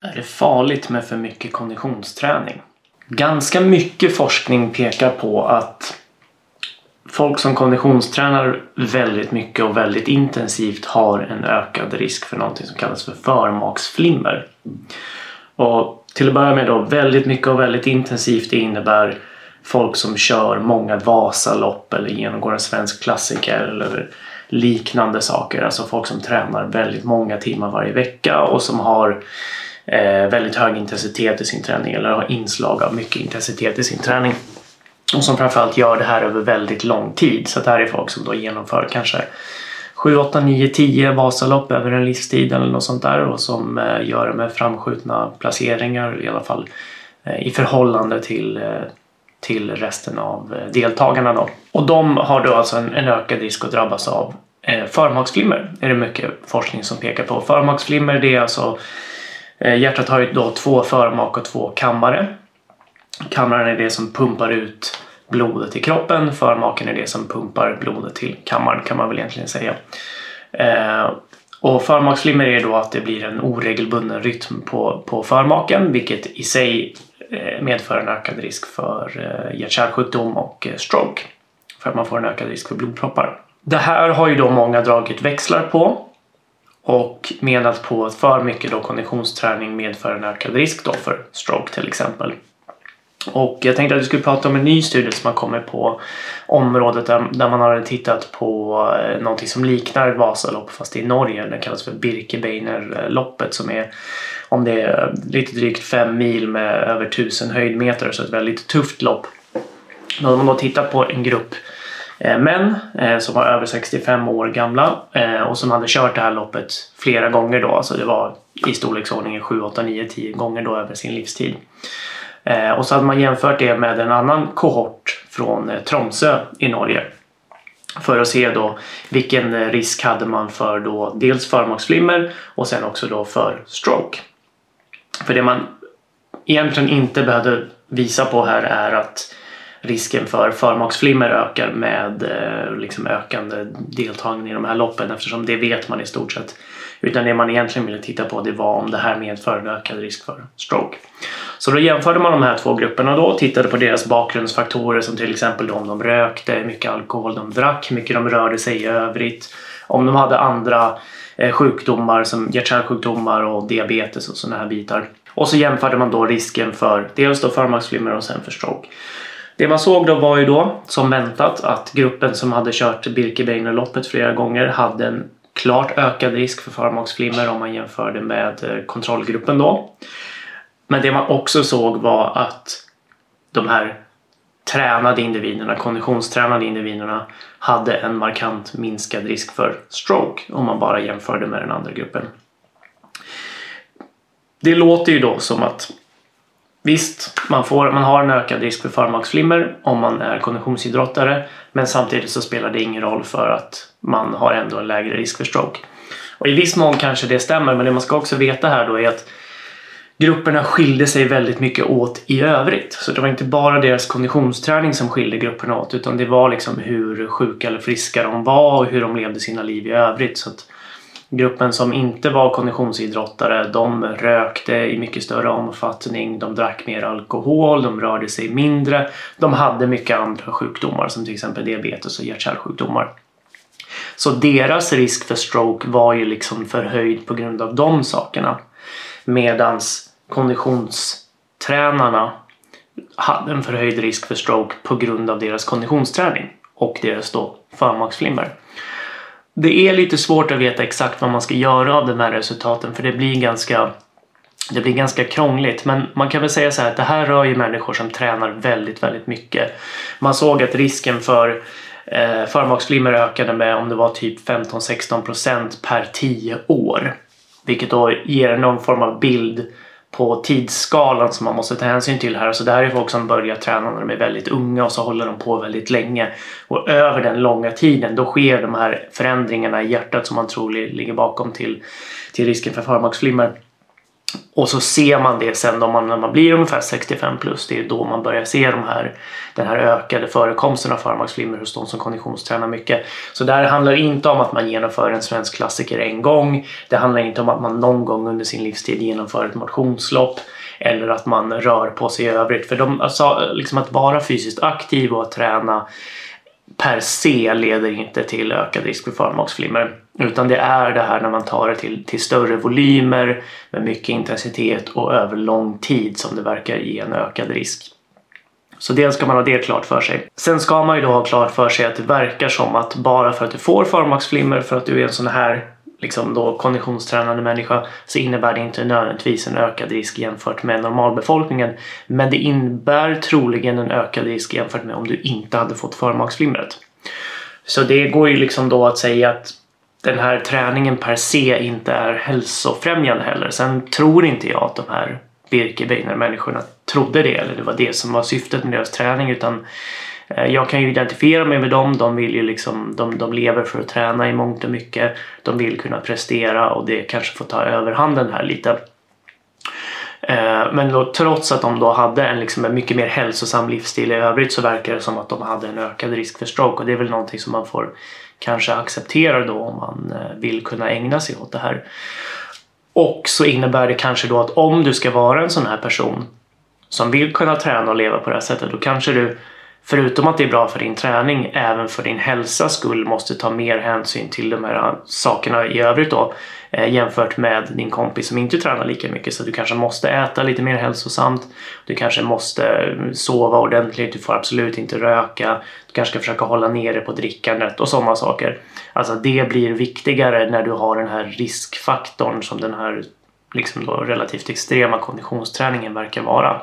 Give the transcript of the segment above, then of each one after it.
Är det farligt med för mycket konditionsträning? Ganska mycket forskning pekar på att folk som konditionstränar väldigt mycket och väldigt intensivt har en ökad risk för någonting som kallas för förmaksflimmer. Och till att börja med då, väldigt mycket och väldigt intensivt det innebär folk som kör många Vasalopp eller genomgår en svensk klassiker eller liknande saker. Alltså folk som tränar väldigt många timmar varje vecka och som har eh, väldigt hög intensitet i sin träning eller har inslag av mycket intensitet i sin träning. Och som framförallt gör det här över väldigt lång tid. Så det här är folk som då genomför kanske 7, 8, 9, 10 Vasalopp över en livstid eller något sånt där och som eh, gör det med framskjutna placeringar i alla fall eh, i förhållande till, eh, till resten av eh, deltagarna. Då. Och de har då alltså en, en ökad risk att drabbas av eh, förmaksflimmer. är det mycket forskning som pekar på. Förmaksflimmer det är alltså Eh, hjärtat har ju då två förmak och två kammare. Kammaren är det som pumpar ut blodet i kroppen. Förmaken är det som pumpar blodet till kammaren kan man väl egentligen säga. Eh, och förmaksflimmer är då att det blir en oregelbunden rytm på, på förmaken vilket i sig eh, medför en ökad risk för hjärt-kärlsjukdom och stroke. För att man får en ökad risk för blodproppar. Det här har ju då många dragit växlar på och menat på att för mycket då konditionsträning medför en ökad risk då för stroke till exempel. Och jag tänkte att vi skulle prata om en ny studie som har kommit på området där, där man har tittat på eh, någonting som liknar Vasalopp fast i Norge. Det kallas för Birkebeinerloppet som är om det är lite drygt fem mil med över tusen höjdmeter så ett väldigt tufft lopp. Då har man då tittat på en grupp Eh, män eh, som var över 65 år gamla eh, och som hade kört det här loppet flera gånger då. Alltså det var i storleksordningen 7, 8, 9, 10 gånger då över sin livstid. Och så hade man jämfört det med en annan kohort från Tromsö i Norge. För att se då vilken risk hade man för då dels förmaksflimmer och sen också då för stroke. För det man egentligen inte behövde visa på här är att risken för förmaksflimmer ökar med eh, liksom ökande deltagande i de här loppen eftersom det vet man i stort sett. Utan det man egentligen ville titta på det var om det här medför en ökad risk för stroke. Så då jämförde man de här två grupperna då och tittade på deras bakgrundsfaktorer som till exempel då om de rökte, hur mycket alkohol de drack, hur mycket de rörde sig i övrigt, om de hade andra eh, sjukdomar som hjärt-kärlsjukdomar och diabetes och sådana här bitar. Och så jämförde man då risken för dels då förmaksflimmer och sen för stroke. Det man såg då var ju då, som väntat, att gruppen som hade kört Birkebeinerloppet flera gånger hade en klart ökad risk för förmaksflimmer om man jämförde med eh, kontrollgruppen då. Men det man också såg var att de här tränade individerna, konditionstränade individerna hade en markant minskad risk för stroke om man bara jämförde med den andra gruppen. Det låter ju då som att visst, man, får, man har en ökad risk för förmaksflimmer om man är konditionsidrottare men samtidigt så spelar det ingen roll för att man har ändå en lägre risk för stroke. Och i viss mån kanske det stämmer men det man ska också veta här då är att grupperna skilde sig väldigt mycket åt i övrigt. Så det var inte bara deras konditionsträning som skilde grupperna åt utan det var liksom hur sjuka eller friska de var och hur de levde sina liv i övrigt. Så att gruppen som inte var konditionsidrottare de rökte i mycket större omfattning, de drack mer alkohol, de rörde sig mindre, de hade mycket andra sjukdomar som till exempel diabetes och hjärt-kärlsjukdomar. Så deras risk för stroke var ju liksom förhöjd på grund av de sakerna. Medans konditionstränarna hade en förhöjd risk för stroke på grund av deras konditionsträning och deras då förmaksflimmer. Det är lite svårt att veta exakt vad man ska göra av de här resultaten för det blir ganska det blir ganska krångligt men man kan väl säga så här att det här rör ju människor som tränar väldigt, väldigt mycket. Man såg att risken för eh, förmaksflimmer ökade med om det var typ 15-16% per 10 år. Vilket då ger någon form av bild på tidsskalan som man måste ta hänsyn till här. Så det här är folk som börjar träna när de är väldigt unga och så håller de på väldigt länge. Och över den långa tiden då sker de här förändringarna i hjärtat som man tror ligger bakom till, till risken för förmaksflimmer. Och så ser man det sen då man, när man blir ungefär 65 plus. Det är då man börjar se de här, den här ökade förekomsten av förmaksflimmer hos de som konditionstränar mycket. Så det här handlar inte om att man genomför en svensk klassiker en gång. Det handlar inte om att man någon gång under sin livstid genomför ett motionslopp eller att man rör på sig i övrigt. För de, alltså, liksom att vara fysiskt aktiv och att träna per se leder inte till ökad risk för förmaksflimmer. Utan det är det här när man tar det till, till större volymer med mycket intensitet och över lång tid som det verkar ge en ökad risk. Så dels ska man ha det klart för sig. Sen ska man ju då ha klart för sig att det verkar som att bara för att du får förmaksflimmer för att du är en sån här liksom då konditionstränande människa så innebär det inte nödvändigtvis en ökad risk jämfört med normalbefolkningen. Men det innebär troligen en ökad risk jämfört med om du inte hade fått förmaksflimret. Så det går ju liksom då att säga att den här träningen per se inte är hälsofrämjande heller. Sen tror inte jag att de här Birkebeiner-människorna trodde det eller det var det som var syftet med deras träning utan Eh, jag kan ju identifiera mig med dem. De, vill ju liksom, de, de lever för att träna i mångt och mycket. De vill kunna prestera och det kanske får ta överhanden här lite. Eh, men då, trots att de då hade en, liksom en mycket mer hälsosam livsstil i övrigt så verkar det som att de hade en ökad risk för stroke och det är väl någonting som man får kanske acceptera då om man eh, vill kunna ägna sig åt det här. Och så innebär det kanske då att om du ska vara en sån här person som vill kunna träna och leva på det här sättet då kanske du förutom att det är bra för din träning, även för din hälsas skull måste ta mer hänsyn till de här äh, sakerna i övrigt då äh, jämfört med din kompis som inte tränar lika mycket. Så du kanske måste äta lite mer hälsosamt. Du kanske måste äh, sova ordentligt. Du får absolut inte röka. Du kanske ska försöka hålla nere på drickandet och sådana saker. Alltså det blir viktigare när du har den här riskfaktorn som den här liksom då relativt extrema konditionsträningen verkar vara.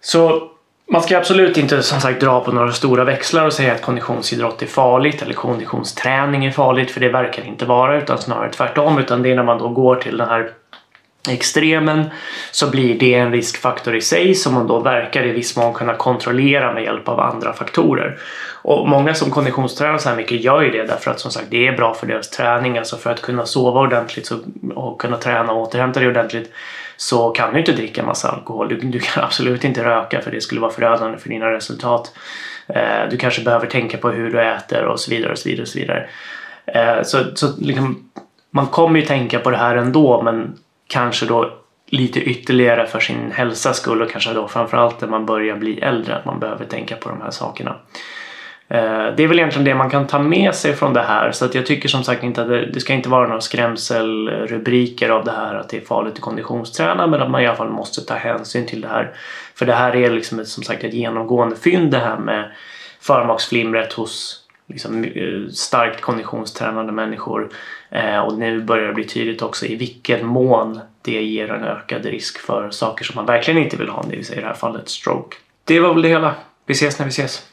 Så man ska absolut inte som sagt dra på några stora växlar och säga att konditionsidrott är farligt eller konditionsträning är farligt för det verkar inte vara utan snarare tvärtom utan det är när man då går till den här extremen så blir det en riskfaktor i sig som man då verkar i viss mån kunna kontrollera med hjälp av andra faktorer. Och många som konditionstränar så här mycket gör ju det därför att som sagt det är bra för deras träning, alltså för att kunna sova ordentligt och kunna träna och återhämta dig ordentligt så kan du inte dricka massa alkohol. Du, du, kan absolut inte röka för det skulle vara förödande för dina resultat. Eh, du kanske behöver tänka på hur du äter och så vidare och så vidare. Och så vidare. Eh, så så liksom, man kommer ju tänka på det här ändå men kanske då lite ytterligare för sin hälsas skull och kanske då framförallt när man börjar bli äldre att man behöver tänka på de här sakerna. Eh, det är väl egentligen det man kan ta med sig från det här så att jag tycker som sagt inte att det, det ska inte vara några skrämselrubriker av det här att det är farligt att konditionsträna men att man i alla fall måste ta hänsyn till det här. För det här är liksom ett, som sagt ett genomgående fynd det här med förmaksflimret hos liksom, eh, starkt konditionstränande människor eh, och nu börjar det bli tydligt också i vilken mån det ger en ökad risk för saker som man verkligen inte vill ha, det vill säga i det här fallet stroke. Det var väl det hela. Vi ses när vi ses.